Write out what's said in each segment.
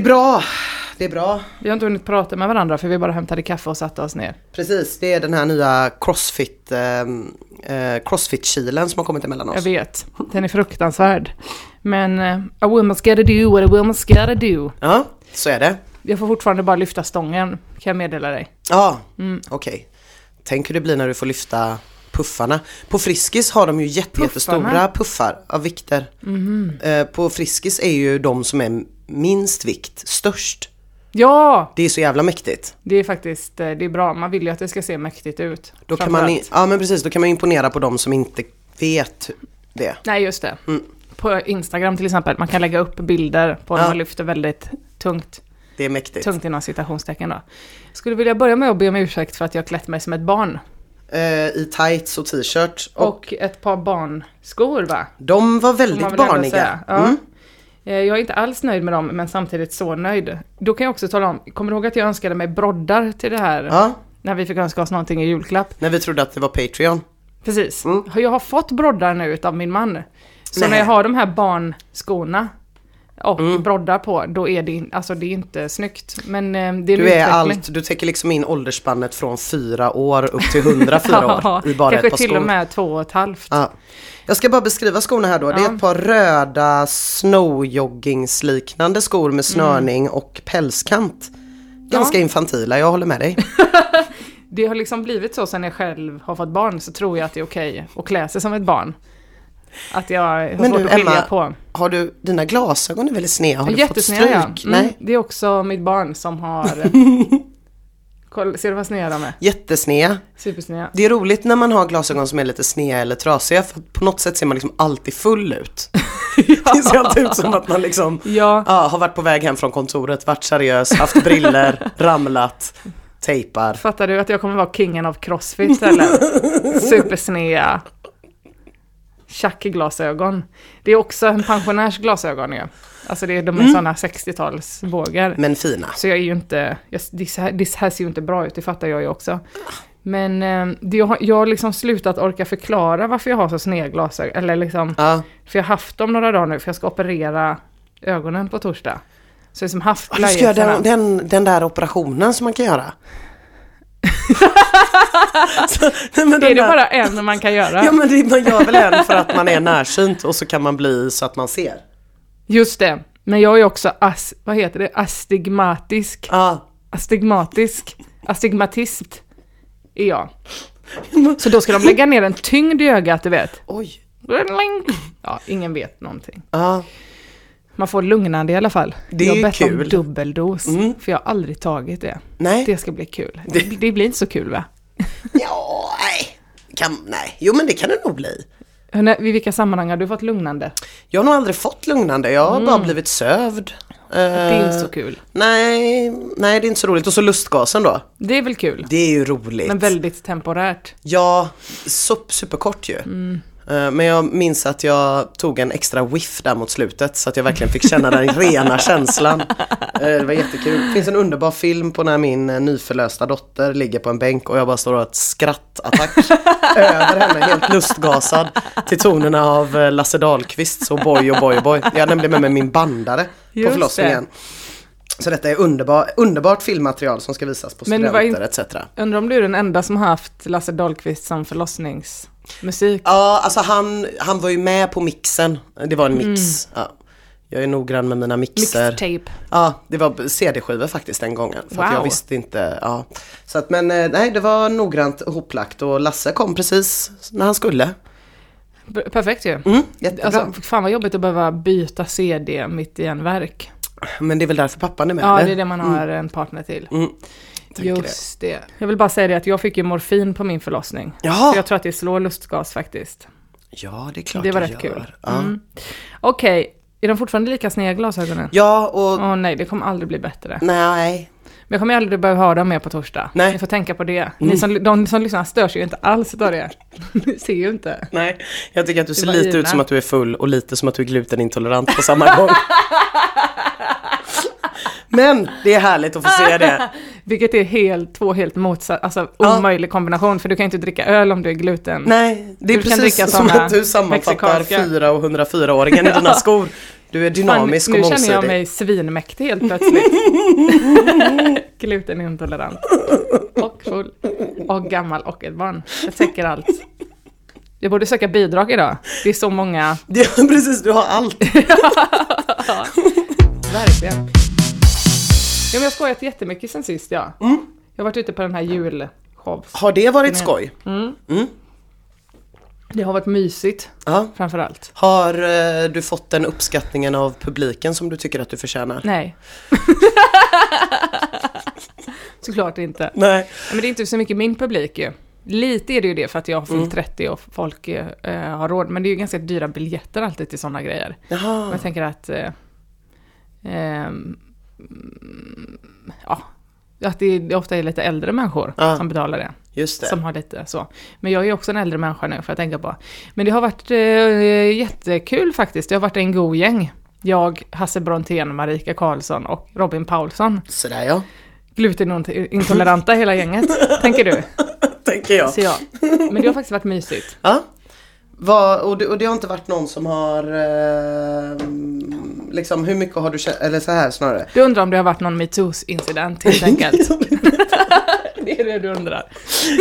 det? Är bra. Det är bra. Vi har inte hunnit prata med varandra för vi bara hämtade kaffe och satte oss ner. Precis, det är den här nya crossfit, eh, eh, crossfit-kilen som har kommit emellan Jag oss. vet, den är fruktansvärd. Men uh, a woman's gotta do what a woman's gotta do. Ja, så är det. Jag får fortfarande bara lyfta stången, kan jag meddela dig. Ja, Mm. okej. Tänk hur det blir när du får lyfta puffarna. På Friskis har de ju jätte, jättestora Puffarna? Puffar av vikter. Eh, på Friskis är ju de som är minst vikt störst. Ja! Det är så jävla mäktigt. Det är faktiskt, eh, det är bra. Man vill ju att det ska se mäktigt ut. Då kan man, ja men precis, då kan man imponera på de som inte vet det. Nej, just det. Mm. På Instagram till exempel, man kan lägga upp bilder på när Ja. man lyfter väldigt tungt. Det är mäktigt. Tungt inom citationstecken då. Skulle vilja börja med att be om ursäkt för att jag klätt mig som ett barn. Eh, I tights och t-shirt. Och, Och ett par barnskor va? de var väldigt barniga. Ja. Eh, Jag är inte alls nöjd med dem, men samtidigt så nöjd. Då kan jag också tala om, kommer du ihåg att jag önskade mig broddar till det här? Ja, När vi fick önska oss någonting i julklapp. när vi trodde att det var Patreon. Precis. Mm. Jag har fått broddar nu utav min man. Så Nej. när jag har de här barnskorna och Mm. broddar på, då är det, alltså det är inte snyggt. Men eh, det är Du är utveckling. allt, du täcker liksom in åldersspannet från fyra år upp till 104 Ja, år i bara kanske ett par till skor. och med två och ett halvt. Ja. Jag ska bara beskriva skorna här då. Det är Ja. ett par röda snowjoggingsliknande skor med snörning och pälskant. Ganska Ja. infantila, jag håller med dig. Det har liksom blivit så sen jag själv har fått barn, så tror jag att det är okej att klä sig som ett barn. Att jag har Men svårt du, att skilja Emma, på. Har du, dina glasögon är väldigt sneda, har du fått stryk? ja. Mm, Nej, det är också mitt barn som har... Kolla, ser du vad sneda de är? jättesneda. Supersneda. Det är roligt när man har glasögon som är lite sneda eller trasiga för på något sätt ser man liksom alltid full ut. Det ser alltid ut som att man liksom Ja, ja, har varit på väg hem från kontoret, varit seriös, haft briller, ramlat, tejpar. fattar du att jag kommer vara kingen av crossfit eller? Supersneda. Chucky-glasögon. Det är också en pensionärs glasögon ju. Alltså det är, de är Mm. sådana 60-talsbågar. Men fina. Så jag är ju inte, jag, det här- det här ser ju inte bra ut, det fattar jag ju också. Men eh, det, jag, har, jag har liksom slutat orka förklara varför jag har så sneda glasögon. Eller liksom, Ja. för jag har haft dem några dagar nu, för jag ska operera ögonen på torsdag. Så jag har liksom haft Du ska göra den, den, den där operationen som man kan göra. Så, nej, Är det bara en man kan göra? Ja men det, man gör väl en för att man är närsynt och så kan man bli så att man ser. Just det. Men jag är också as, vad heter det, astigmatisk. Ja. Astigmatisk. Astigmatist är jag. Så då ska de lägga ner en tyngd i ögat, du vet. Oj. Ja, ingen vet någonting. Ja. Man får lugnande i alla fall. Det är jag har bett om dubbeldos, Mm. för jag har aldrig tagit det. Nej. Det ska bli kul. Det- Det, blir inte så kul va? Ja, nej. Kan, nej. Jo men det kan det nog bli. I vilka sammanhang har du fått lugnande? Jag har nog aldrig fått lugnande, jag har bara blivit sövd. Det är Eh, inte så kul. Nej, nej det är inte så roligt. Och så lustgasen då. Det är väl kul, Det är ju roligt. men väldigt temporärt. Ja, sup, superkort ju. Eh, Men jag minns att jag tog en extra whiff där mot slutet så att jag verkligen fick känna den rena känslan. Eh, Det var jättekul. Det finns en underbar film på när min eh, nyförlösta dotter ligger på en bänk och jag bara står och har ett skrattattack över henne, helt lustgasad. Till tonerna av eh, Lasse Dahlqvists och Boy och Boy och Boy. Jag hade nämligen med mig min bandare på Just förlossningen. Så detta är underbar, underbart filmmaterial som ska visas på det studenter in- etc. Undrar om du är den enda som har haft Lasse Dahlqvist som förlossningsmusik? Ja, alltså han, han var ju med på mixen. Det var en mix. Ja. Jag är noggrann med mina mixer. Mixtape. Ja, det var CD-skivor faktiskt den gången. För att jag Wow. visste inte. Ja. Så att, men eh, nej, det var noggrant hoplagt och Lasse kom precis när han skulle. Perfekt ju. Mm, jättebra. Alltså, fan vad jobbigt att behöva byta CD mitt i en verk. men det är väl därför pappan är med? Ja, eller? det är det man har en partner till. Mm, tänker det. Just det. Jag vill bara säga det att jag fick ju morfin på min förlossning. Jaha. Så jag tror att det slår lustgas faktiskt. Ja, det är klart det var rätt gör. kul. Ja. Mm. Okej, är de fortfarande lika sneda glasögonen? ja, och Åh nej, det kommer aldrig bli bättre. nej. Men jag kommer aldrig behöva ha dem med på torsdag. Nej. Ni får tänka på det. Ni som, de som lyssnar störs ju inte alls av det. Ni ser ju inte. Nej, jag tycker att du ser lite Ina. ut som att du är full och lite som att du är glutenintolerant på samma gång. Men det är härligt att få se det. Vilket är helt, två helt motsatta, alltså Ja. omöjlig kombination. För du kan inte dricka öl om du är gluten. Nej, det är Du precis som att du sammanfattar mexikanska. 4 och 104-åringen i dina skor. Du är dynamisk Fan, och Nu mångsidig. känner jag mig svinmäktig helt plötsligt. Glutenintolerant. Och full. Och gammal och ett barn. Jag täcker allt. Jag borde söka bidrag idag. Det är så många. Ja, precis, du har allt. Verkligen. Ja, men jag har skojat jättemycket sen sist ja. Mm. Jag har varit ute på den här julshows. Har det varit skoj? Mm. Mm. Det har varit mysigt Ja. framförallt. Har eh, du fått den uppskattningen av publiken som du tycker att du förtjänar? Nej. Såklart inte. Nej. Men det är inte så mycket min publik ju. Lite är det ju det för att jag har fyllt Mm. 30 och folk eh, har råd. Men det är ju ganska dyra biljetter alltid till sådana grejer. Och Jaha. jag tänker att... Eh, ehm, mm, ja, att det, det ofta är lite äldre människor Ja. som betalar det. Just det. Som har lite så. Men jag är också en äldre människa nu, får jag tänka på. Men det har varit eh, jättekul faktiskt. Det har varit en god gäng. Jag, Hasse Brontén, Marika Karlsson och Robin Paulsson. Sådär ja. Glutenintoleranta hela gänget, tänker du? Tänker jag. Så ja. Men det har faktiskt varit mysigt. Ja. Vad, och, det, och det har inte varit någon som har eh, liksom hur mycket har du känt, eller så här snarare. Du undrar om det har varit någon metoo-incident helt enkelt? det är det du undrar.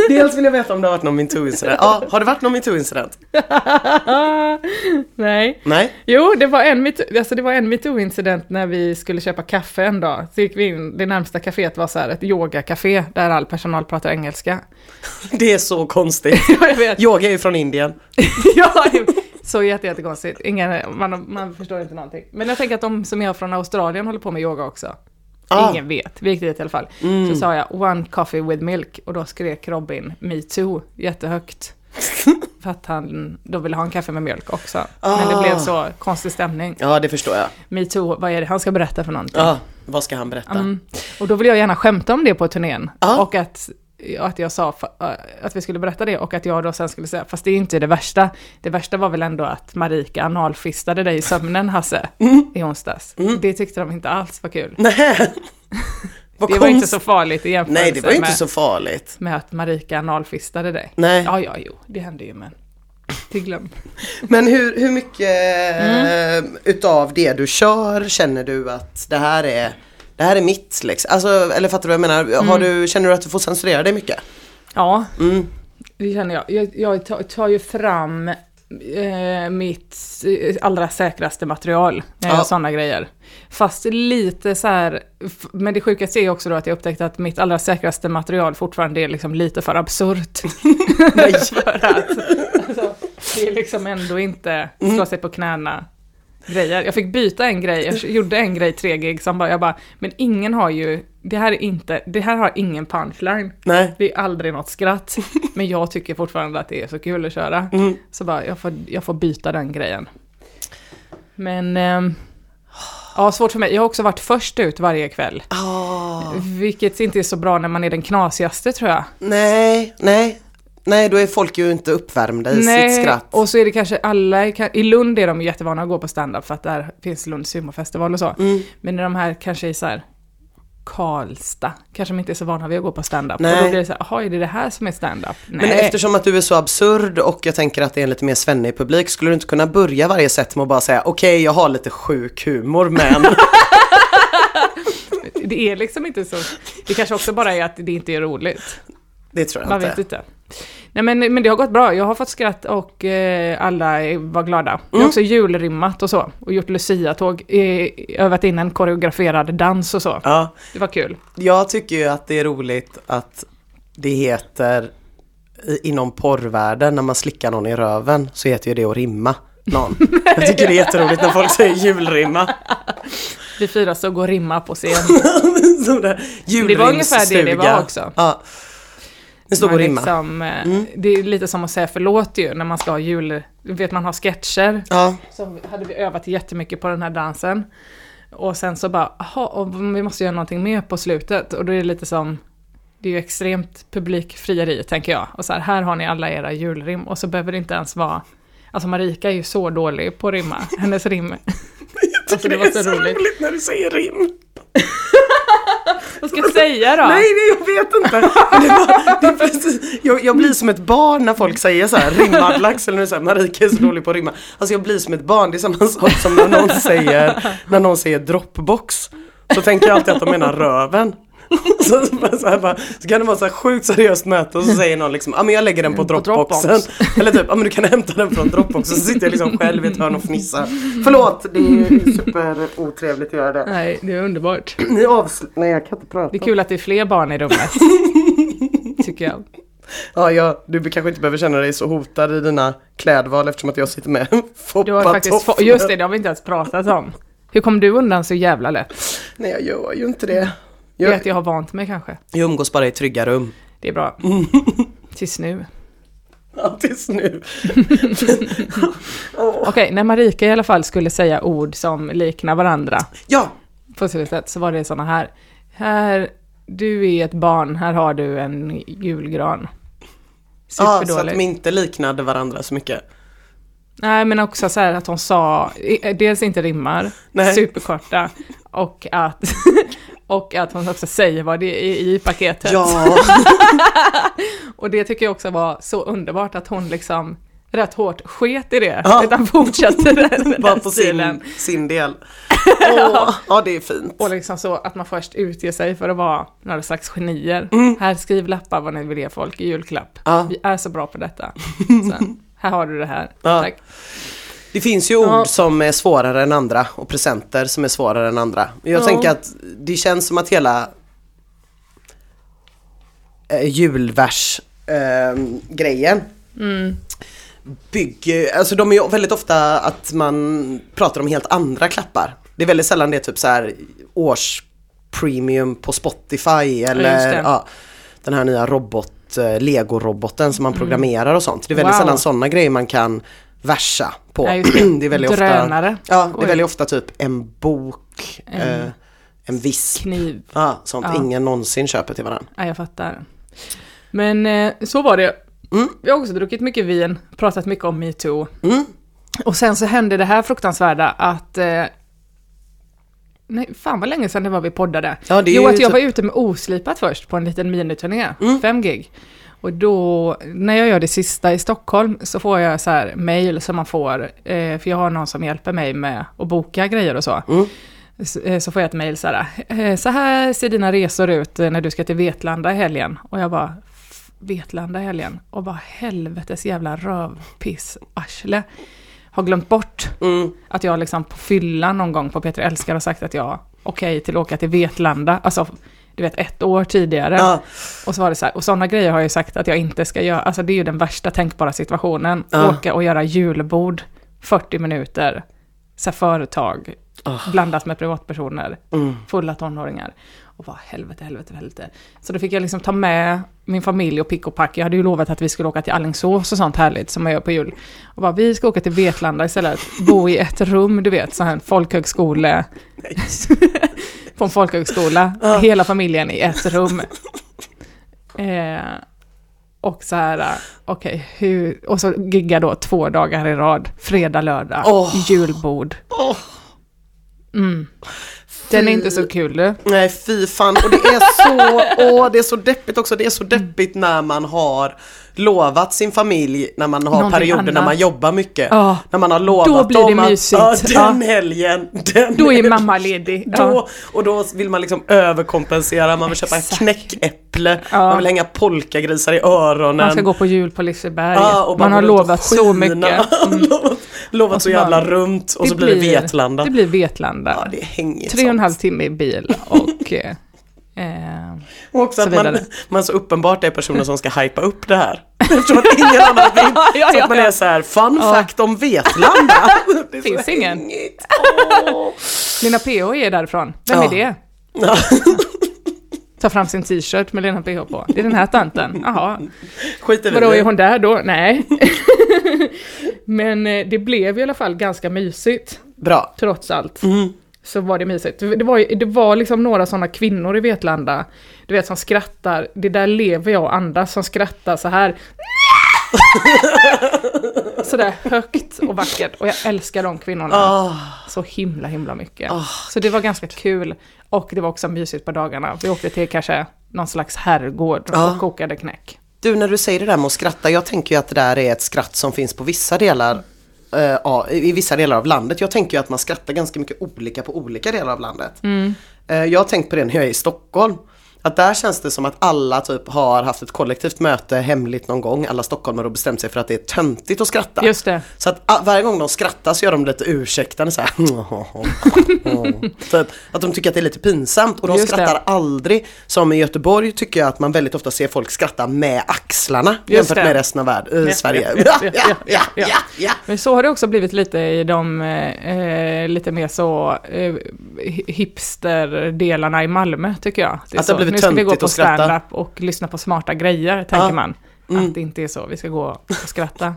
Dels vill jag veta om det har varit någon metoo-incident. Ja, har det varit någon metoo-incident? Nej. Nej? Jo, det var en metoo, alltså det var en metoo-incident när vi skulle köpa kaffe en dag. Så gick vi in, det närmsta kaféet var så här ett yogacafé där all personal pratar engelska. Det är så konstigt. Ja, jag vet. Yoga är ju från Indien. ja, så jätte, jättekonstigt. Ingen, man, man förstår inte någonting. Men jag tänker att de som är från Australien håller på med yoga också. Ah. Ingen vet. Vi gick dit i alla fall. Mm. Så sa jag one coffee with milk och då skrek Robin me too jättehögt. För att han då ville ha en kaffe med mjölk också. Men det Ah. blev så konstig stämning. Ja, det förstår jag. Me too, vad är det han ska berätta för någonting? Ja, vad ska han berätta? Mm. Och då vill jag gärna skämta om det på turnén. Ja. Och att, att jag sa fa- att vi skulle berätta det och att jag då sen skulle säga, fast det är inte det värsta. Det värsta var väl ändå att Marika analfistade dig i sömnen, Hasse, i onsdags. Det tyckte de inte alls var kul. Nej. Vad Det var inte konst- så farligt i jämförelse Nej, det var inte med, så farligt. med att Marika analfistade dig. Nej. Ja, ja, jo, det hände ju men det glöm. Men hur, hur mycket Mm. eh, utav det du kör känner du att det här är det här är mitt liksom? Alltså, eller fattar du vad jag menar? Har du, känner du att du får censurera dig mycket? Ja, Mm. Det känner jag. Jag, jag tar, ju fram eh, mitt eh, allra säkraste material när jag Ja. gör sådana grejer. Fast lite så här, men det sjukaste är också då att jag upptäckte att mitt allra säkraste material fortfarande är liksom lite för absurt. Nej. för att alltså, det är liksom ändå inte slå sig på knäna grejer. Jag fick byta en grej, jag gjorde en grej tre gig som bara, jag bara, men ingen har ju, det här är inte, det här har ingen punchline. Nej. Det är aldrig något skratt. Men jag tycker fortfarande att det är så kul att köra. Mm. Så bara, jag får, jag får byta den grejen. Men... ehm, ja, svårt för mig. Jag har också varit först ut varje kväll. Ah. Vilket inte är så bra när man är den knasigaste tror jag. Nej, nej. Nej, då är folk ju inte uppvärmda i sitt skratt. och så är det kanske alla, i- Lund är de jättevana att gå på stand-up för att där finns Lunds humorfestival och så. Mm. Men i de här kanske i så här Karlstad, kanske de inte är så vana vid att gå på stand-up. Och Nej. då blir det så här, jaha, är det det här som är stand-up? Men Nej. eftersom att du är så absurd och jag tänker att det är en lite mer svennig publik, skulle du inte kunna börja varje set med att bara säga okej, jag har lite sjuk humor men... Det är liksom inte så. Det kanske också bara är att det inte är roligt. det tror jag Man inte. vet inte. Nej men, men det har gått bra. Jag har fått skratt och eh, alla var glada. Jag har Mm. också julrimmat och så. Och gjort Lucia-tåg. Eh, övat in en koreograferad dans och så. Ja, Det var kul. jag tycker ju att det är roligt att det heter i- inom porrvärlden när man slickar någon i röven så heter ju det att rimma någon. Jag tycker det är jätteroligt när folk säger julrimma. Vi fyra så går rimma på scen. Det, var ungefär det det var också. Ja. Det står och rimma. liksom, eh, Mm. Det är lite som att säga förlåt ju när man ska ha jul... Vet man har sketcher. Ja, Så hade vi övat jättemycket på den här dansen. Och sen så bara, jaha, vi måste göra någonting mer på slutet. Och då är det lite som, det är ju extremt publikfrieri tänker jag. Och så här, här har ni alla era julrim. Och så behöver det inte ens vara, alltså Marika är ju så dålig på att rimma. Hennes rim, jag tycker Alltså, det det, var så så roligt. roligt när du säger rim. Vad ska jag säga då? Nej, nej, jag vet inte. Det var, det precis, jag, jag blir som ett barn när folk säger så här, rimmad lax eller nu så här, Marika är så dålig på att rimma. Alltså jag blir som ett barn, det är samma sak som när någon säger, när någon säger dropbox. Så tänker jag alltid att de menar röven. Så, så, här, bara, så kan det vara så här sjukt seriöst möte och så säger någon liksom, ja ah, men jag lägger den på På dropboxen. Dropbox. Eller typ, ja ah, men du kan hämta den från dropboxen. Så sitter jag liksom själv i ett hörn och fnissar. Förlåt, det är super otrevligt att göra det. Nej, det är underbart. Ni avsl- Nej jag kan inte prata. Det är kul att det är fler barn i rummet. Tycker jag. Ja, ja, du kanske inte behöver känna dig så hotad i dina klädval eftersom att jag sitter med Du har faktiskt få- Just det, det har vi inte ens pratat om. Hur kom du undan så jävla lätt? Nej, jag gör ju inte det. Det är Jag, att jag har vant mig kanske. jag umgås bara i trygga rum. Det är bra. Tills nu. Ja, tills nu. Okej, när Marika i alla fall skulle säga ord som liknar varandra Ja, på slutet så var det såna här. Här, du är ett barn, här har du en julgran. ja så att de inte liknade varandra så mycket. Nej, men också så här att hon sa, i- dels inte rimmar, Nej. superkorta, och att, och att hon också säger vad det är i paketet. Ja, Och det tycker jag också var så underbart att hon liksom rätt hårt sket i det, Ja. utan fortsatte den, bara på stilen. sin, sin del. Åh, ja, det är fint. Och liksom så att man först utger sig för att vara några slags genier. Här, skriv lappar vad ni vill ge folk i julklapp. Ja. Vi är så bra på detta. Sen, här har du det här. Ja. Tack. Det finns ju Ja. ord som är svårare än andra och presenter som är svårare än andra. Jag Ja. tänker att det känns som att hela eh, julvers-grejen Mm. bygger, alltså de är ju väldigt ofta att man pratar om helt andra klappar. Det är väldigt sällan det är typ så här års premium på Spotify Ja, eller det. ja, den här nya robot, eh, Lego-roboten som man programmerar och sånt. Det är väldigt Mm. Wow. sällan sådana grejer man kan versa på. Ja, det. det är väldigt ofta, Drönare. ja, det är väldigt ofta typ en bok, En- eh, en visp, Kniv. ja, sånt Ja. ingen någonsin köper till varandra. Ja, jag fattar. Men eh, så var det. Mm. Vi har också druckit mycket vin, pratat mycket om metoo. Mm. Och sen så hände det här fruktansvärda att... Eh, nej, fan vad länge sedan det var vi poddade. Ja, jo, att jag typ- var ute med Oslipat först på en liten miniturné, Mm. fem gig. Och då, när jag gör det sista i Stockholm, så får jag så här mail som man får, eh, för jag har någon som hjälper mig med att boka grejer och så. Mm. Så, eh, så får jag ett mail så här, eh, så här ser dina resor ut eh, när du ska till Vetlanda i helgen. Och jag bara, "F- Vetlanda i helgen? Och bara helvetes jävla rövpiss arsle. Har glömt bort Mm. att jag liksom på fyllan någon gång på Peter Älskar har sagt att jag okej till att åka till Vetlanda. Alltså, du vet ett år tidigare. Ja, Och så var det så här, och sådana grejer har jag ju sagt att jag inte ska göra. Alltså det är ju den värsta tänkbara situationen. Ja. Åka och göra julbord 40 minuter, så företag, Ah. blandat med privatpersoner, mm. fulla tonåringar. Och bara helvete, helvete, helvete. Så då fick jag liksom ta med min familj och pick och pack. Jag hade ju lovat att vi skulle åka till Alingsås och sånt härligt som man gör på jul. Och bara, vi ska åka till Vetlanda istället. Bo i ett rum, du vet, sån här folkhögskole. På en folkhögskola. Ja. Hela familjen i ett rum. Eh, och så här, okej, hur... Och så gigga då två dagar i rad. Fredag, lördag. Åh. Julbord. Åh. Mm. Den är inte så kul du. Nej fy fan och det är så, åh det är så deppigt också, det är så deppigt när man har lovat sin familj när man har Någonting perioder när annat. man jobbar mycket. Ja. När man har lovat Då blir det dem att mysigt. ja, den Ja. helgen, den Då är mamma ledig. Ja. Då, och då vill man liksom överkompensera, man vill köpa Exakt. knäckäpple, man vill hänga polkagrisar i öronen. Man ska gå på jul på Liseberg. Man har lovat så mycket. Mm. lovat så så jävla runt och så blir det Vetlanda. Det blir Vetlanda. Ja, det hänger Tre och en halv timme i bil och... eh, Och också så att man, man så uppenbart är personen som ska hypa upp det här. Eftersom att ingen annan vill. Ja, så ja, att man är så här, fun Ja. fact om Vetlanda. Det så Finns ingen. hängigt. Åh. Lena PH är därifrån. Vem är det? Tar fram sin t-shirt med Lena PH på. Det är den här tanten. Jaha. Skiter Vadå, är hon där då? Nej. Men eh, det blev i alla fall ganska mysigt, Bra. trots allt. Mm. Så var det mysigt. Det var, det var liksom några sådana kvinnor i Vetlanda, du vet som skrattar, det där lever jag och andas, som skrattar så här. Sådär högt och vackert. Och jag älskar de kvinnorna Ah, så himla himla mycket. Ah, så det var ganska kul. Och det var också mysigt på dagarna. Vi åkte till kanske någon slags herrgård Ja. och kokade knäck. Du, när du säger det där med att skratta, jag tänker ju att det där är ett skratt som finns på vissa delar ja, i vissa delar av landet. Jag tänker ju att man skrattar ganska mycket olika på olika delar av landet. Eh, jag har tänkt på det när jag är i Stockholm. Att där känns det som att alla typ har haft ett kollektivt möte hemligt någon gång, alla stockholmare och bestämt sig för att det är töntigt att skratta. Just det. Så att ah, varje gång de skrattar så gör de lite ursäktande så här. typ, att de tycker att det är lite pinsamt och de Just det. skrattar aldrig. Som i Göteborg tycker jag att man väldigt ofta ser folk skratta med axlarna Just jämfört det. med resten av världen, äh, Ja, Sverige. ja, Ja, ja, ja. Men så har det också blivit lite i de eh, lite mer så eh, hipster-delarna i Malmö tycker jag. Det Att det nu ska vi gå på stand-up och lyssna på smarta grejer, tänker Ja. man. Mm. Att det inte är så, vi ska gå och skratta.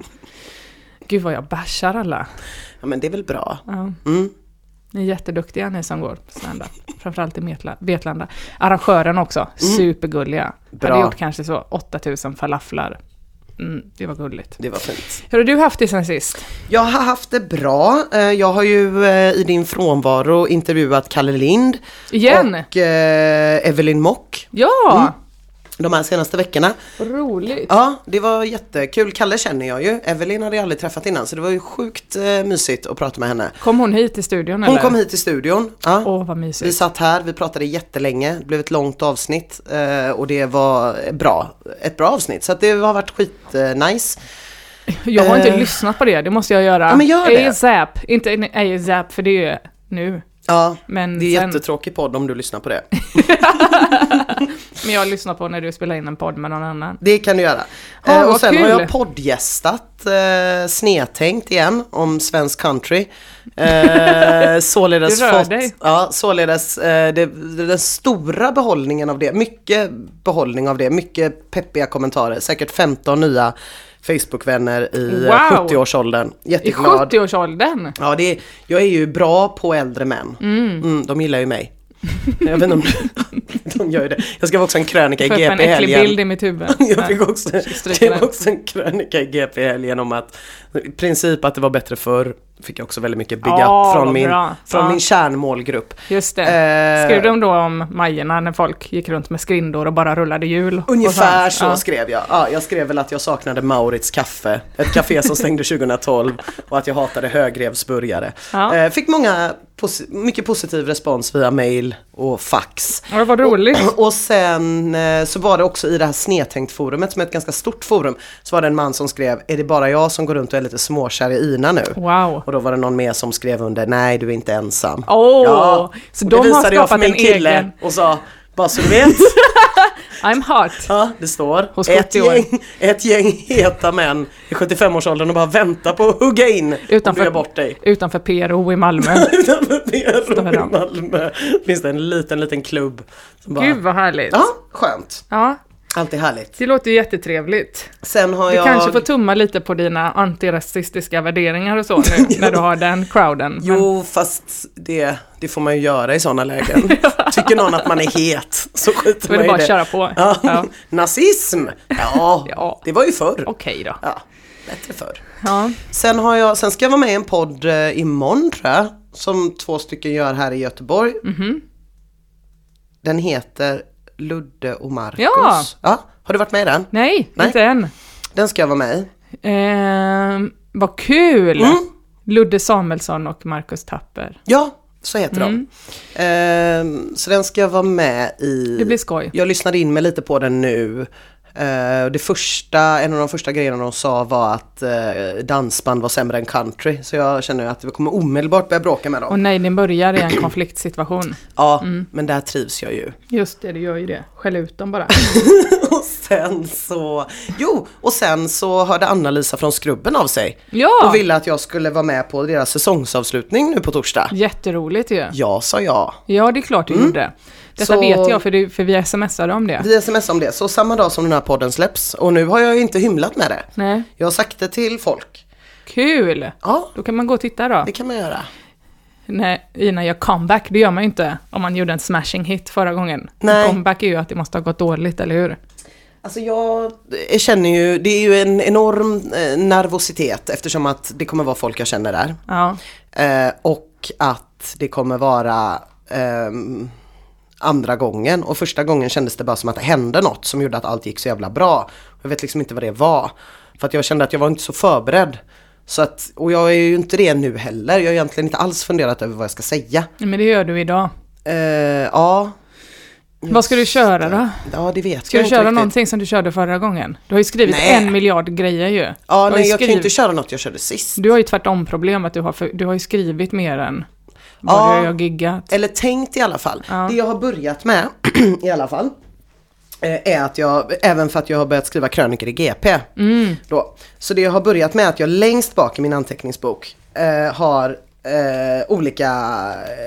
Gud vad jag bashar alla. Ja men det är väl bra. Ja. Mm. Ni är jätteduktiga ni som går på stand-up. Framförallt i Vetlanda. Arrangören också, supergulliga. Mm. Bra. Hade gjort kanske så 8000 falaflar. Mm, det var gulligt. Det var fint. Hur har du haft det sen sist? Jag har haft det bra. Eh, Jag har ju eh, i din frånvaro intervjuat Kalle Lind Igen? och eh, Evelyn Mock Ja! De här senaste veckorna. Roligt. Ja, det var jättekul. Kalle känner jag ju. Evelyn hade jag aldrig träffat innan så det var ju sjukt eh, mysigt att prata med henne. Kom hon hit till studion Hon eller? kom hit till studion. Ja. Åh, vad Vi mysigt. satt här, vi pratade jättelänge, det blev ett långt avsnitt eh, och det var bra, ett bra avsnitt. Så att det har varit skitnice. Jag har inte Eh. lyssnat på det, det måste jag göra. Ja, men gör det. ASAP, inte ASAP för det är nu. Ja, Men, det är sen, jättetråkig podd om du lyssnar på det. men jag lyssnar på när du spelar in en podd med någon annan. Det kan du göra. Eh, och sen har kul. jag poddgästat eh, Snedtänkt igen om svensk country. Eh, således fått, dig. ja, således eh, det, den stora behållningen av det, mycket behållning av det, mycket peppiga kommentarer, säkert 15 nya Facebook-vänner i eh, Wow. 70-årsåldern. I Jätteglad. 70-årsåldern? Ja, det är, jag är ju bra på äldre män. Mm, de gillar ju mig. Jag vet inte om de gör ju det. Jag skrev också en krönika i GP en i äcklig helgen. bild i mitt huvud. Jag fick också, skrev också en krönika i GP helgen om att i princip att det var bättre förr. Fick jag också väldigt mycket big Ja, up från, min, bra. från Ja. min kärnmålgrupp. Just det. Eh, Skrev de då om Majerna när folk gick runt med skrindor och bara rullade hjul? Ungefär så Ja. skrev jag. Ja, jag skrev väl att jag saknade Maurits kaffe, ett café som stängde 2012 och att jag hatade högrevsburgare. Ja. Eh, fick många, posi- mycket positiv respons via mail och fax. Ja, vad roligt. Och sen eh, så var det också i det här snedtänkt-forumet som är ett ganska stort forum, så var det en man som skrev, är det bara jag som går runt och är lite småkär i Ina nu? Wow. Och då var det någon mer som skrev under, nej du är inte ensam. Åh, så och de det har visade jag för skapat min kille egen- och sa, bara så du vet, I'm hot. ja det står, Hos ett 70 år. gäng, ett gäng heta män i 75-årsåldern och bara väntar på att hugga in och Utanför- bygga bort dig. Utanför PRO i Malmö. Utanför PRO i. Malmö finns det en liten, liten klubb. Bara, Gud vad härligt. Ja, skönt. Ja, Alltid härligt. det låter jättetrevligt. Sen har Du jag... kanske får tumma lite på dina antirasistiska värderingar och så nu, när du har den crowden. Men, Jo, fast det, det får man ju göra i sådana lägen. Tycker någon att man är het så skiter man i bara det. att köra på. Ja. Ja. Nazism, ja, Ja. det var ju förr. Okej då. Ja, bättre förr. Ja. Sen, har jag, sen ska jag vara med i en podd eh, imorgon tror jag, som två stycken gör här i Göteborg. Mhm. Den heter Ludde och Marcus. Ja. ja. Har du varit med i den? Nej, Nej. inte än. Den ska jag vara med i. Ehm, vad kul! Mm. Ludde Samuelsson och Marcus Tapper. Ja, så heter Mm. de. Ehm, så den ska jag vara med i. Det blir skoj. Jag lyssnade in mig lite på den nu. Eh, det första, en av de första grejerna de sa var att uh, dansband var sämre än country. Så jag känner att vi kommer omedelbart börja bråka med dem. Och nej, den börjar i en konfliktsituation. Ja, Mm. men där trivs jag ju. Just det, det gör ju det. Skäll ut dem bara. och sen så, jo, och sen så hörde Anna-Lisa från Skrubben av sig. Ja! Och ville att jag skulle vara med på deras säsongsavslutning nu på torsdag. Jätteroligt ju. Ja, sa jag. Ja, det är klart du gjorde. Detta. Så- vet jag, för, du, för vi smsade om det. Vi smsade om det, så samma dag som den här podden släpps. Och nu har jag ju inte hymlat med det. Nej. Jag har sagt det till folk. Kul! Ja, Då kan man gå och titta då. det kan man göra. När Ina gör comeback, det gör man ju inte om man gjorde en smashing hit förra gången. Nej. Comeback är ju att det måste ha gått dåligt, eller hur? Alltså jag känner ju, det är ju en enorm eh, nervositet eftersom att det kommer vara folk jag känner där. Ja. Eh, och att det kommer vara ehm, andra gången och första gången kändes det bara som att det hände något som gjorde att allt gick så jävla bra. Jag vet liksom inte vad det var. För att jag kände att jag var inte så förberedd. Så att, och jag är ju inte det nu heller. Jag har egentligen inte alls funderat över vad jag ska säga. Men det gör du idag. Eh, ja. Vad ska du köra då? Ja det vet Ska jag du inte köra riktigt. någonting som du körde förra gången? Du har ju skrivit Nej. en miljard grejer ju. Du Ja har nej ju jag kan ju inte köra något jag körde sist. Du har ju tvärtom problem att du har, för, du har ju skrivit mer än vad Ja. du har giggat. Eller tänkt i alla fall. Ja. Det jag har börjat med i alla fall. eh, Är att jag, även för att jag har börjat skriva krönikor i GP. Mm. Då. Så det jag har börjat med är att jag längst bak i min anteckningsbok eh, har eh, olika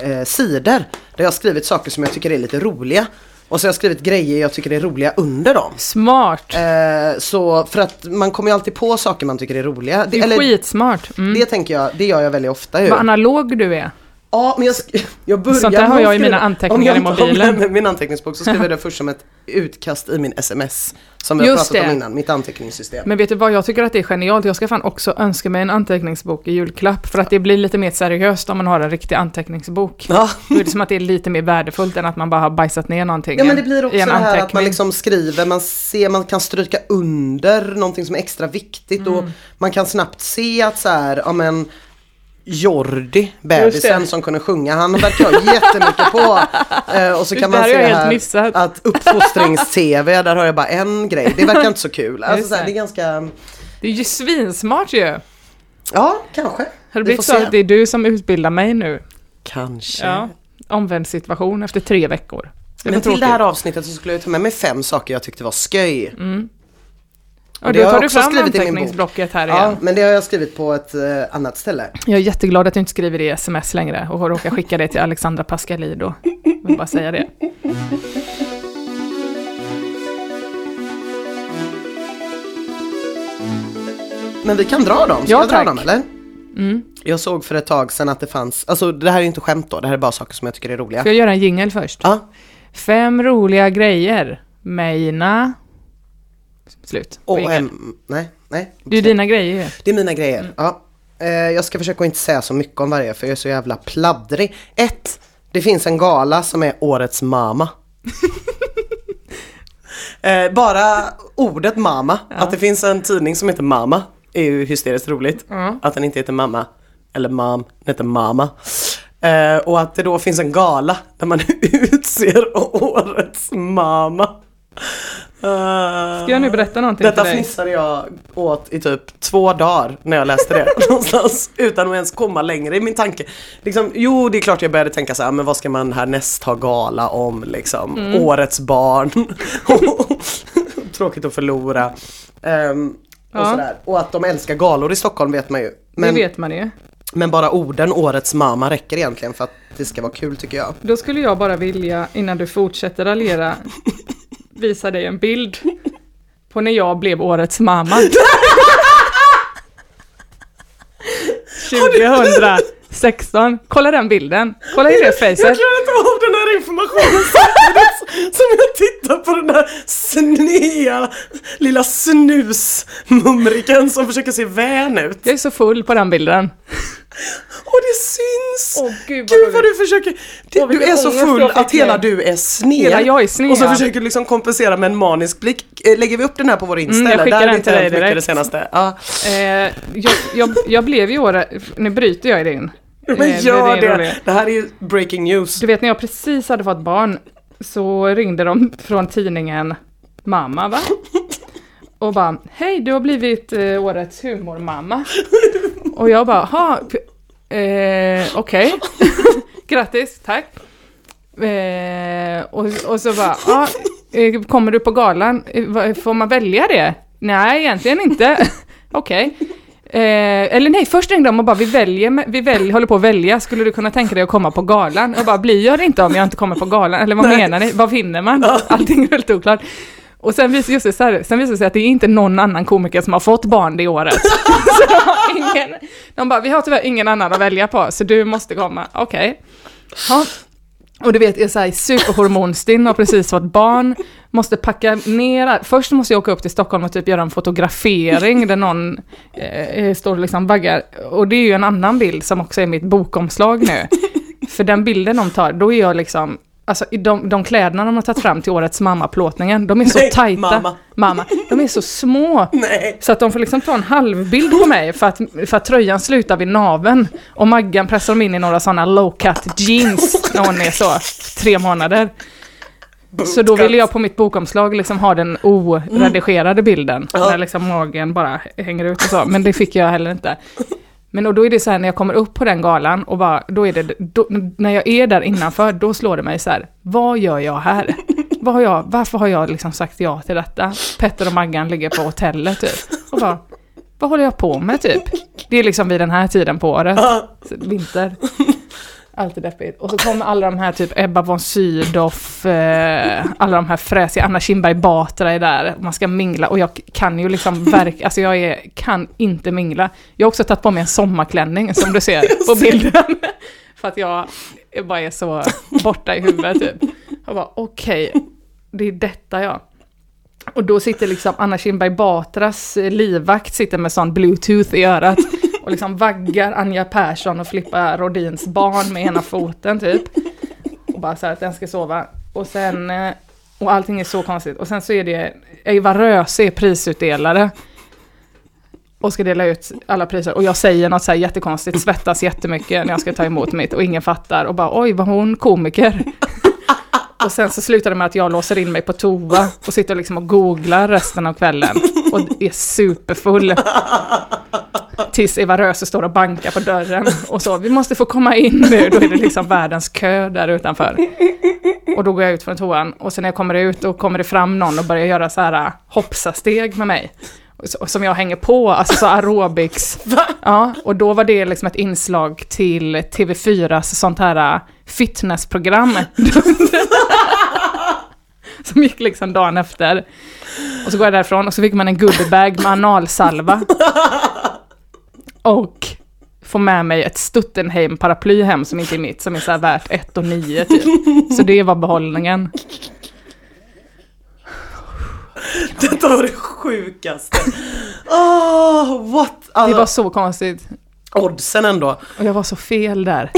eh, sidor. Där jag har skrivit saker som jag tycker är lite roliga. Och så har jag skrivit grejer jag tycker är roliga under dem. Smart! Eh, så för att man kommer ju alltid på saker man tycker är roliga. det är eller, skitsmart. Mm. det tänker jag, det gör jag väldigt ofta ju. Vad analog du är. Ja, men jag, jag börjar Sånt där har jag i mina anteckningar om jag i inte har mobilen. med min anteckningsbok så skriver jag det först som ett utkast i min sms. Som vi har pratat om det. innan, mitt anteckningssystem. Men vet du vad, jag tycker att det är genialt. Jag ska fan också önska mig en anteckningsbok i julklapp. För att det blir lite mer seriöst om man har en riktig anteckningsbok. Ja. Då är det som att det är lite mer värdefullt än att man bara har bajsat ner någonting ja men det blir också det här att man liksom skriver, man ser, man kan stryka under någonting som är extra viktigt Mm. och man kan snabbt se att så här, ja men Jordi, bebisen det. som kunde sjunga, han verkar jag jättemycket på. Eh, och så kan det man se här missat. att uppfostrings-tv, där har jag bara en grej. Det verkar inte så kul. Alltså så här, det. det är ganska, Det är ju svinsmart ju. ja kanske. Har det blivit så att det är du som utbildar mig nu? Kanske. Ja. Omvänd situation efter tre veckor. Det Men till det här avsnittet så skulle jag ta med mig fem saker jag tyckte var sköj. Och det då har tar du fram anteckningsblocket här Ja, igen. men det har jag skrivit på ett eh, annat ställe. Jag är jätteglad att du inte skriver det i sms längre och råkar skicka det till Alexandra Pascalidou. Jag vill bara säga det. Men vi kan dra dem, ska Ja, jag dra tack. dem eller? Mm. Jag såg för ett tag sedan att det fanns, alltså det här är inte skämt då, det här är bara saker som jag tycker är roliga. Ska jag göra en jingel först? Ja, Fem roliga grejer. Meina... Slut. och em, nej, nej. Det är dina grejer ju. Det är mina grejer. Ja. Eh, jag ska försöka inte säga så mycket om varje för jag är så jävla pladdrig. Ett, det finns en gala som är Årets Mama. eh, bara ordet Mama, att det finns en tidning som heter Mama är ju hysteriskt roligt. Ja. Att den inte heter Mamma eller Mam, den heter Mama. Eh, och att det då finns en gala där man utser Årets Mama. Ska jag nu berätta någonting Detta för dig? fnissade jag åt i typ två dagar när jag läste det någonstans utan att ens komma längre i min tanke. Liksom, jo, det är klart jag började tänka så här, men vad ska man härnäst ha gala om liksom? Mm. Årets barn. Tråkigt att förlora. Ehm, och, Ja. sådär. och att de älskar galor i Stockholm vet man ju. Men, Det vet man ju. men bara orden Årets mamma räcker egentligen för att det ska vara kul tycker jag. Då skulle jag bara vilja, innan du fortsätter raljera, visa dig en bild på när jag blev årets mamma. 2016. Kolla den bilden. Kolla i det Jag facet. klarar inte av den informationen samtidigt som jag tittar på den här snea lilla snusmumriken som försöker se vän ut. Jag är så full på den bilden. Och det syns! Åh, gud, vad gud vad du försöker, det, du är så full att hela du är sned. Hela jag är sned. Och så försöker du liksom kompensera med en manisk blick. Eh, Lägger vi upp den här på vår Insta Mm, jag skickar Där den till dig direkt. det senaste. Ja. Eh, jag, jag, jag blev ju året, nu bryter jag i din. Men gör det! roliga. Det här är ju breaking news. Du vet när jag precis hade fått barn så ringde de från tidningen Mamma va? Och bara, hej du har blivit eh, årets humormamma. Och jag bara, ha, eh, okej. Grattis, tack. Eh, och, och så bara, ja, eh, kommer du på galan? Eh, Får man välja det? Nej, egentligen inte. Okej. Eh, eller nej, först ringde de och bara, vi, väljer, vi välj, håller på att välja, skulle du kunna tänka dig att komma på galan? Jag bara, blir jag det inte om jag inte kommer på galan? Eller vad menar ni? Vad vinner man? Allting är väldigt oklart. Och sen visade, just det, så här, sen visade det sig att det är inte någon annan komiker som har fått barn det året. så de, har ingen, de bara, vi har tyvärr ingen annan att välja på, så du måste komma. Okej. Ja. Och du vet, jag är så här superhormonstinn och precis fått barn, måste packa ner, först måste jag åka upp till Stockholm och typ göra en fotografering där någon eh, står och liksom vaggar. Och det är ju en annan bild som också är mitt bokomslag nu. För den bilden de tar, då är jag liksom Alltså de, de kläderna de har tagit fram till årets mammaplåtningen, de är så Nej, tajta. mamma. mamma. De är så små. Nej. Så att de får liksom ta en halvbild på mig för att, för att tröjan slutar vid naven Och Maggan pressar de in i några sådana low cut jeans när hon är så tre månader. Så då ville jag på mitt bokomslag liksom ha den oredigerade bilden. Ja. Där liksom magen bara hänger ut och så. Men det fick jag heller inte. Men och då är det så här när jag kommer upp på den galan och bara, då är det, då, när jag är där innanför, då slår det mig så här, vad gör jag här? Vad har jag, varför har jag liksom sagt ja till detta? Petter och Maggan ligger på hotellet typ. Och bara, vad håller jag på med typ? Det är liksom vid den här tiden på året, vinter. Alltid deppigt. Och så kommer alla de här typ Ebba von Sydow, eh, alla de här fräsiga, Anna Kinberg Batra är där, man ska mingla och jag kan ju liksom verka, alltså jag är, kan inte mingla. Jag har också tagit på mig en sommarklänning som du ser på bilden. För att jag bara är så borta i huvudet typ. Jag bara okej, det är detta ja. Och då sitter liksom Anna Kinberg Batras livvakt sitter med sån bluetooth i örat och liksom vaggar Anja Persson och Filippa Rodins barn med ena foten typ. Och bara så här att den ska sova. Och sen, eh, och allting är så konstigt. Och sen så är det, Eva Röse är prisutdelare. Och ska dela ut alla priser. Och jag säger något så här jättekonstigt, svettas jättemycket när jag ska ta emot mitt och ingen fattar. Och bara oj, var hon komiker? Och sen så slutar det med att jag låser in mig på toa och sitter liksom och googlar resten av kvällen. Och är superfull. Tills Eva Röse står och bankar på dörren och så, vi måste få komma in nu. Då är det liksom världens kö där utanför. Och då går jag ut från toan och sen när jag kommer ut då kommer det fram någon och börjar göra så här hoppsa-steg med mig. Som jag hänger på, alltså så aerobics. Ja, och då var det liksom ett inslag till TV4s sånt här fitnessprogram. Som gick liksom dagen efter. Och så går jag därifrån och så fick man en goodiebag med analsalva. Och får med mig ett Stuttenheim-paraply hem som inte är mitt, som är så värt 1 och 9 typ. Så det var behållningen. Detta var det sjukaste. Oh, what? Det Alltså, var så konstigt. oddsen ändå. Och jag var så fel där.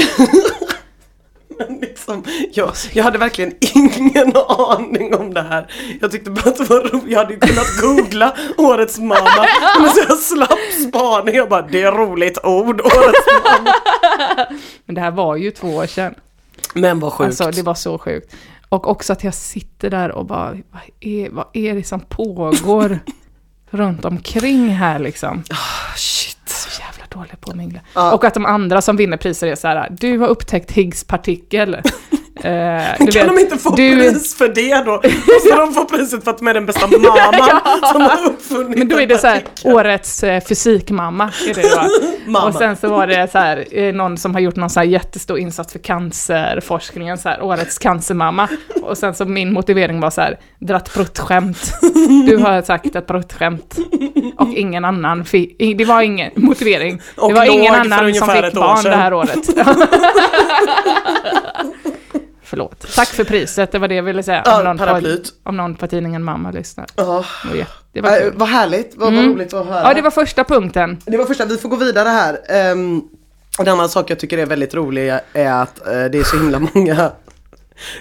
Men liksom, jag, jag hade verkligen ingen aning om det här. Jag tyckte bara att det var roligt. Jag hade ju kunnat googla årets mamma. Men så jag slapp spaning. Jag bara, det är roligt ord, årets mamma. Men det här var ju två år sedan. Men vad sjukt. Alltså det var så sjukt. Och också att jag sitter där och bara, vad är, vad är det som pågår runt omkring här liksom? Ah, shit. Så jävla dålig på att mingla. Ja. Och att de andra som vinner priser är så här, du har upptäckt Higgs partikel. Eh, kan de inte få du, pris för det då? Måste de få priset för att de är den bästa mamman som har uppfunnit Men då är det så här, partikel? årets eh, fysikmamma. Är det? Mamma. Och sen så var det så här, eh, någon som har gjort någon så här jättestor insats för cancerforskningen, så här, årets cancermamma. Och sen så min motivering var så här, dratt pruttskämt. Du har sagt ett pruttskämt. Och ingen annan fick, det var ingen motivering. Och det var ingen annan som fick barn det här året. Förlåt. Tack för priset, det var det jag ville säga. Ja, Om någon, på, om någon på tidningen Mamma lyssnar. Ja. Det var, jä- det var Äh, vad härligt, vad, vad Mm. roligt att höra. Ja, det var första punkten. Det var första, vi får gå vidare här. Um, en annan sak jag tycker är väldigt rolig är att eh, det är så himla många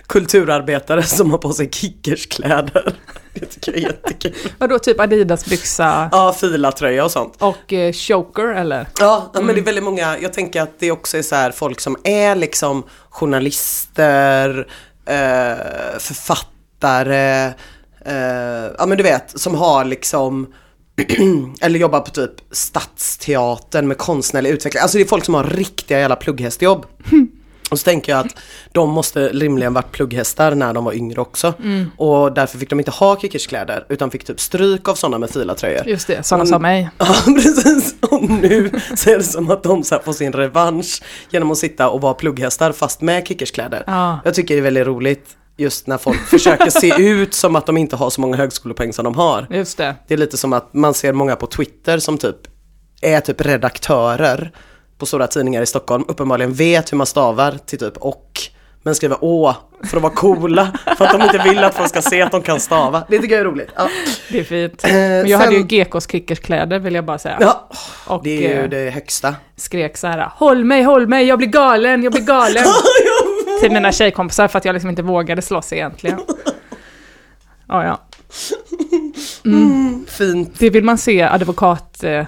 kulturarbetare som har på sig kickerskläder. Det tycker jag är jättekul. Vadå, typ Adidas-byxa Ja, filatröja och sånt. och eh, choker eller? Ja, men det är väldigt många, jag tänker att det också är så här folk som är liksom journalister, eh, författare, eh, ja men du vet, som har liksom eller jobbar på typ Stadsteatern med konstnärlig utveckling. Alltså det är folk som har riktiga jävla plugghästjobb. Och så tänker jag att de måste rimligen varit plugghästar när de var yngre också. Och därför fick de inte ha kickerskläder utan fick typ stryk av sådana med filatröjor. Just det, sådana som mig. Ja precis, och nu så är det som att de så får sin revansch genom att sitta och vara plugghästar fast med kickerskläder. Ja. Jag tycker det är väldigt roligt just när folk försöker se ut som att de inte har så många högskolepoäng som de har. Just det. Det är lite som att man ser många på Twitter som typ är typ redaktörer på stora tidningar i Stockholm, uppenbarligen vet hur man stavar till typ och men skriver Å för att vara coola. För att de inte vill att folk ska se att de kan stava. Det tycker jag är roligt. Ja. Det är fint. Men jag sen- hade ju GKs kickerskläder vill jag bara säga. Ja, och det är ju eh, det högsta. skrek så här: Håll mig, håll mig, jag blir galen, jag blir galen. till mina tjejkompisar för att jag liksom inte vågade slåss egentligen. Ja, ja. Fint. Det vill man se advokat eh,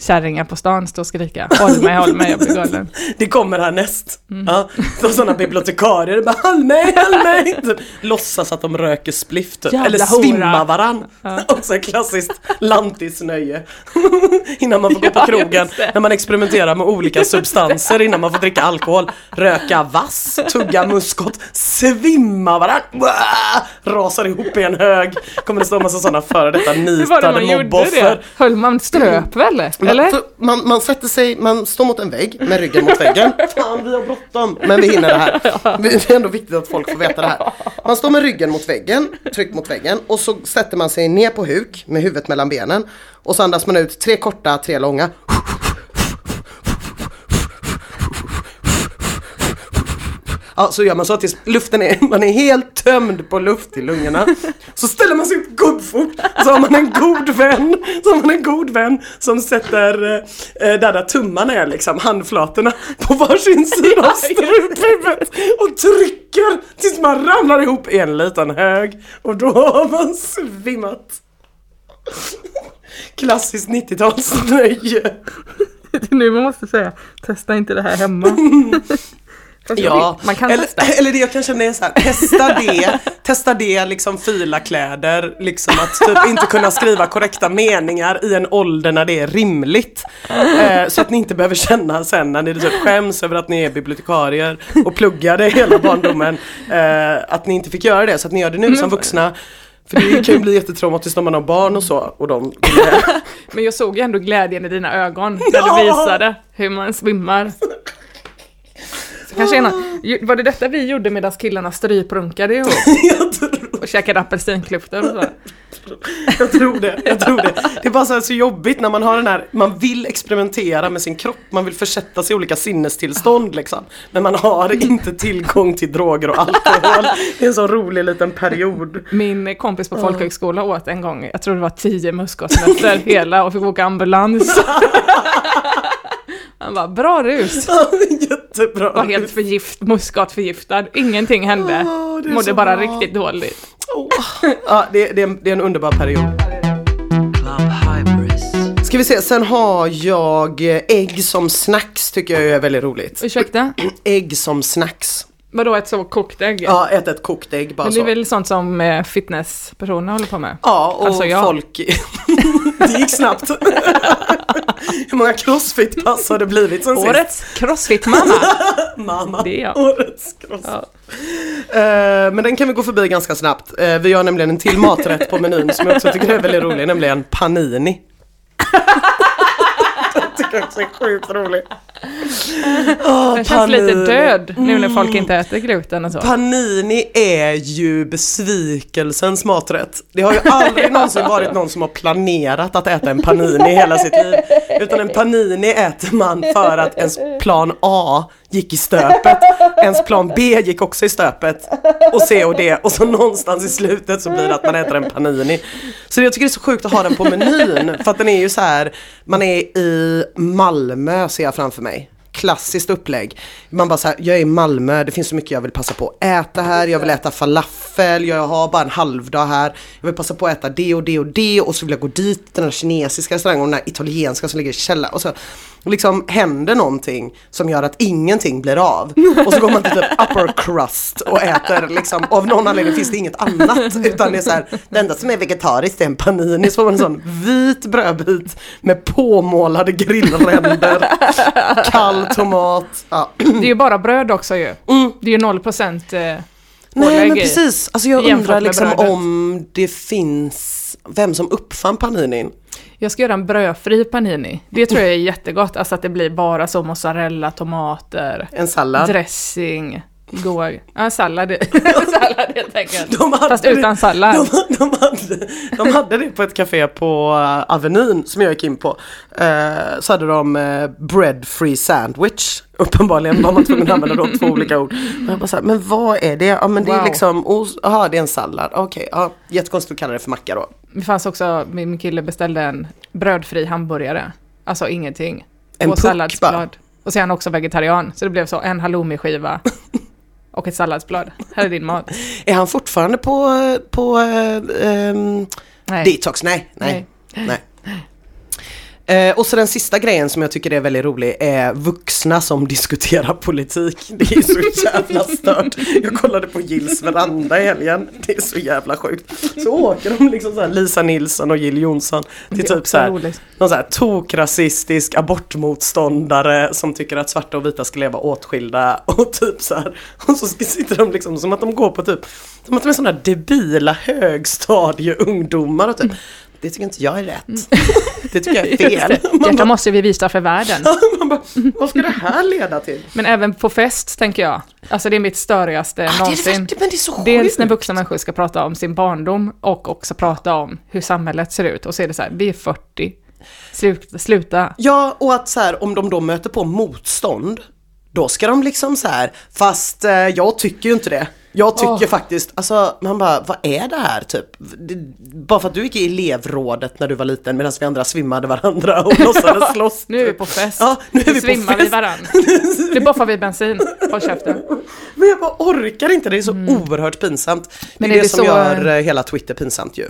kärringar på stan stå och skrika. Håll mig, håll mig, jag blir galen. Det kommer härnäst. Mm. Ja, sådana bibliotekarier bara håll mig, håll mig. Typ, Låtsas att de röker spliff typ. Eller svimmar varann. Ja. Också ett klassiskt lantisnöje. innan man får gå Ja, på krogen. När man experimenterar med olika substanser innan man får dricka alkohol. Röka vass, tugga muskot, svimma varann. Rasar ihop i en hög. Kommer det stå en massa sådana före detta Hur var det nitade man gjorde mobboffer. det? Höll man ströp väl? Man, Eller? man, man sätter sig, man står mot en vägg med ryggen mot väggen. Fan vi har bråttom. Men vi hinner det här. Det är ändå viktigt att folk får veta det här. Man står med ryggen mot väggen, tryckt mot väggen och så sätter man sig ner på huk med huvudet mellan benen. Och så andas man ut tre korta, tre långa. Ja, så gör man så tills luften är, man är helt tömd på luft i lungorna. Så ställer man sig upp gubbfort. Så har man en god vän, så har man en god vän som sätter eh, där, där tummarna är liksom, handflatorna på varsin sida av struphuvudet och trycker tills man ramlar ihop i en liten hög. Och då har man svimmat. Klassiskt 90-talsnöje. nu man måste säga, testa inte det här hemma. Ja, man kan eller, testa. eller det jag kan känna är så här, testa det, testa det liksom fila kläder, liksom att typ inte kunna skriva korrekta meningar i en ålder när det är rimligt. Eh, så att ni inte behöver känna sen när ni typ skäms över att ni är bibliotekarier och pluggade hela barndomen, eh, att ni inte fick göra det, så att ni gör det nu som vuxna. För det kan ju bli jättetraumatiskt om man har barn och så och de Men jag såg ju ändå glädjen i dina ögon när Ja! du visade hur man svimmar. Så kanske ena, var det detta vi gjorde medan killarna stryprunkade ihop jag tror och käkade apelsinklyftor och så? Jag tror det, jag tror det. Det är bara så, så jobbigt när man har den här, man vill experimentera med sin kropp, man vill försätta sig i olika sinnestillstånd liksom. Men man har inte tillgång till droger och alkohol. Det är en så rolig liten period. Min kompis på folkhögskola åt en gång, jag tror det var tio muskotnötter hela och fick åka ambulans. Han bara, bra rus. Jättebra. Var helt förgift, muskatförgiftad, ingenting hände. Är Mådde så bara bra. riktigt dåligt. Åh. Ja, det, det, är en, det är en underbar period. Ska vi se, sen har jag ägg som snacks tycker jag är väldigt roligt. Ursäkta? Ägg som snacks. Vadå ett så kokt ägg? Ja, äta ett kokt ägg bara Men det är så. väl sånt som eh, fitnesspersoner håller på med? Ja, och Alltså folk... det gick snabbt. Hur många crossfit-pass har det blivit sen sist? Årets crossfit-mamma! Mamma. Det är jag. Årets crossfit. Ja. Eh, men den kan vi gå förbi ganska snabbt. Eh, vi har nämligen en till maträtt på menyn som jag också tycker är väldigt rolig, nämligen panini. Tycker också är sjukt rolig. Åh, Den känns lite död nu när folk inte äter gluten och så. Panini är ju besvikelsens maträtt. Det har ju aldrig någonsin varit någon som har planerat att äta en panini hela sitt liv. Utan en panini äter man för att ens plan A gick i stöpet. Ens plan B gick också i stöpet. Och C och D. Och så någonstans i slutet så blir det att man äter en panini. Så jag tycker det är så sjukt att ha den på menyn. För att den är ju så här, man är i Malmö ser jag framför mig klassiskt upplägg. Man bara såhär, jag är i Malmö, det finns så mycket jag vill passa på att äta här, jag vill äta falafel, jag har bara en halvdag här, jag vill passa på att äta det och det och det och så vill jag gå dit, den här kinesiska restaurangen och den här italienska som ligger i källaren. Och så liksom händer någonting som gör att ingenting blir av. Och så går man till typ upper crust och äter liksom, av någon anledning finns det inget annat. Utan det är så här, det enda som är vegetariskt är en panini, så får man en sån vit brödbit med påmålade grillränder, kall tomat. Ja. Det är ju bara bröd också ju. Det är ju 0% eh, Nej men precis, alltså jag undrar liksom om det finns, vem som uppfann paninin? Jag ska göra en brödfri panini. Det tror jag är jättegott. Alltså att det blir bara så mozzarella, tomater, En sallad? dressing. Goa. Ja, sallad. sallad helt enkelt. De hade Fast det- utan sallad. De, de, hade, de hade det på ett café på uh, Avenyn som jag gick in på. Eh, så hade de uh, bread free sandwich. Uppenbarligen var man tvungen att använda då två olika ord. Och jag bara så här, men vad är det? Ja men det är Wow. liksom, ost, jaha det är en sallad. Okej, ja, jättekonstigt att kalla det för macka då. Det fanns också, min kille beställde en brödfri hamburgare. Alltså ingenting. En och puck bara. Och så är han också vegetarian. Så det blev så en halloumiskiva och ett salladsblad. Här är din mat. Är han fortfarande på, på um, Nej. detox? Nej, nej, nej. Eh, och så den sista grejen som jag tycker är väldigt rolig är vuxna som diskuterar politik. Det är så jävla stört. Jag kollade på Gills veranda i helgen. Det är så jävla sjukt. Så åker de liksom så här Lisa Nilsson och Jill Johnson till typ också så här, roligt. någon så här tokrasistisk abortmotståndare som tycker att svarta och vita ska leva åtskilda och typ så här. Och så sitter de liksom som att de går på typ, som att de är sådana debila högstadieungdomar och typ det tycker inte jag är rätt. Det tycker jag är fel. Detta bara, måste vi visa för världen. man bara, vad ska det här leda till? Men även på fest, tänker jag. Alltså det är mitt störigaste Ah, det är någonsin. det, värsta, men det är så Dels när vuxna människor ska prata om sin barndom och också prata om hur samhället ser ut. Och så är det så här, vi är 40, sluta. sluta. Ja, och att så här, om de då möter på motstånd, då ska de liksom så här, fast eh, jag tycker ju inte det. Jag tycker Åh. faktiskt, alltså man bara, vad är det här typ? Det, bara för att du gick i elevrådet när du var liten medan vi andra svimmade varandra och låtsades slåss. Nu är vi på fest. Ja, nu är vi svimmar vi varann. Nu boffar vi bensin. Håll käften. Men jag bara orkar inte, det är så oerhört pinsamt. Det Mm. Men är är det, det som så- gör eh, hela Twitter pinsamt ju.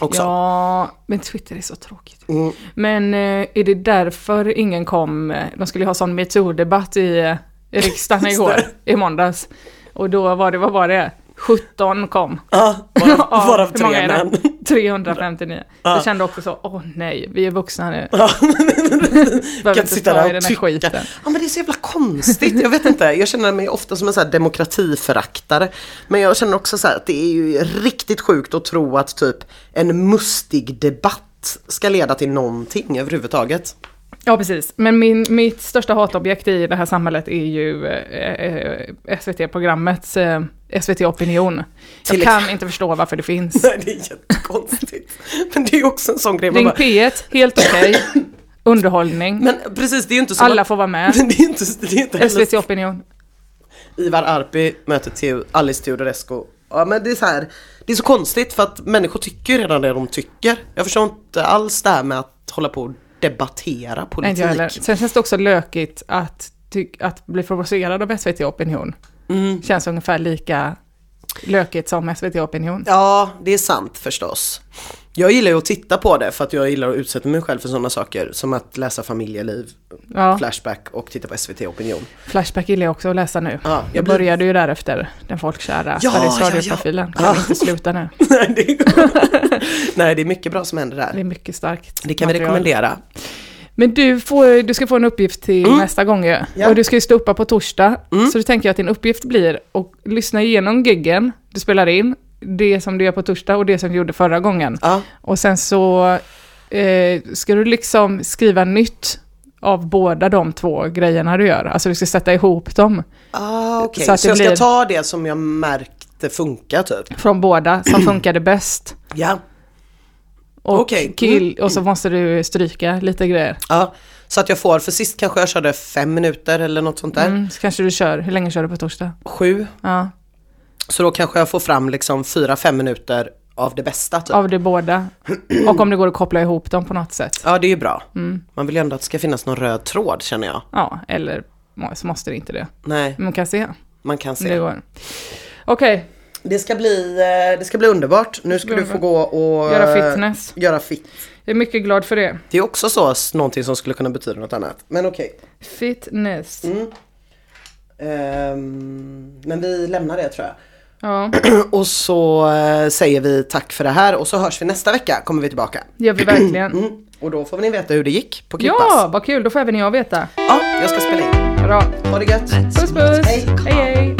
Också. Ja, men Twitter är så tråkigt. Mm. Men eh, är det därför ingen kom? eh, De skulle ha sån metoo-debatt i, eh, i riksdagen Just igår, i måndags. Och då var det, vad var det? 17 kom. Ja, Ja, varav tre män. 359. Ja. Jag kände också så, åh nej, vi är vuxna nu. Ja. Behöver Kan inte sitta i där den och här tycka. skiten. Ja men det är så jävla konstigt, jag vet inte. Jag känner mig ofta som en så här demokratiföraktare. Men jag känner också så här att det är ju riktigt sjukt att tro att typ en mustig debatt ska leda till någonting överhuvudtaget. Ja, precis. Men min, mitt största hatobjekt i det här samhället är ju eh, eh, SVT-programmets eh, SVT Opinion. Till Jag kan inte förstå varför det finns. Nej det är jättekonstigt. Men det är ju också en sån grej. Ring bara- P1, helt okej. Underhållning. Men precis, det är ju inte så Alla får vara med. Det är inte, det är inte heller SVT Opinion. Ivar Arpi möter Theo, Alice Teodorescu. Ja men det är så här, det är så konstigt för att människor tycker redan det de tycker. Jag förstår inte alls det här med att hålla på och debattera Nej, politik. heller. Sen känns det också lökigt att, att bli provocerad av SVT Opinion. Mm. Känns ungefär lika lökigt som SVT Opinion. Ja, det är sant förstås. Jag gillar ju att titta på det för att jag gillar att utsätta mig själv för sådana saker som att läsa familjeliv, Ja, Flashback och titta på SVT Opinion. Flashback gillar jag också att läsa nu. Ja, Jag jag blir- började ju därefter, den folkkära Ja, Sveriges ja, ja. Radio-profilen. Kan Ja. inte sluta nu. Nej, det är... Nej, det är mycket bra som händer Det är där. mycket starkt Det kan vi material. rekommendera. Men du, får, du ska få en uppgift till Mm. nästa gång ju. Ja. Och du ska ju stå uppe på torsdag. Mm. Så då tänker jag att din uppgift blir att lyssna igenom giggen du spelar in, det som du gör på torsdag och det som du gjorde förra gången. Ja, Och sen så eh, ska du liksom skriva nytt av båda de två grejerna du gör. Alltså du ska sätta ihop dem ah, okej. Så Så, att det jag ska ta det som jag märkte funkar typ. från båda som funkade bäst. Ja. Och, Okej. kill, och så måste du stryka lite grejer. Ja, så att jag får, för sist kanske jag körde fem minuter eller något sånt där. Mm, så kanske du kör, hur länge kör du på torsdag? Sju. Ja, Så då kanske jag får fram liksom fyra, fem minuter av det bästa typ. av det båda. Och om det går att koppla ihop dem på något sätt. Ja, det är ju bra. Mm. Man vill ju ändå att det ska finnas någon röd tråd känner jag. Ja, eller så måste det inte det. Nej, Man kan se man kan se. det går. Okej, Det ska bli, eh, det ska bli underbart. Nu ska du få gå och göra eh, fitness. göra fit. Jag är mycket glad för det. Det är också så, någonting som skulle kunna betyda något annat. Men okej. Fitness. Mm. Ehm, men vi lämnar det tror jag. Ja, Och så eh, säger vi tack för det här och så hörs vi nästa vecka kommer vi tillbaka. det gör vi verkligen. Mm. Och då får ni veta hur det gick på Klippas. Ja, vad kul. Då får även jag veta. ja, jag ska spela in. Bra. Ha det gött. Puss puss. Hej. hej. hej.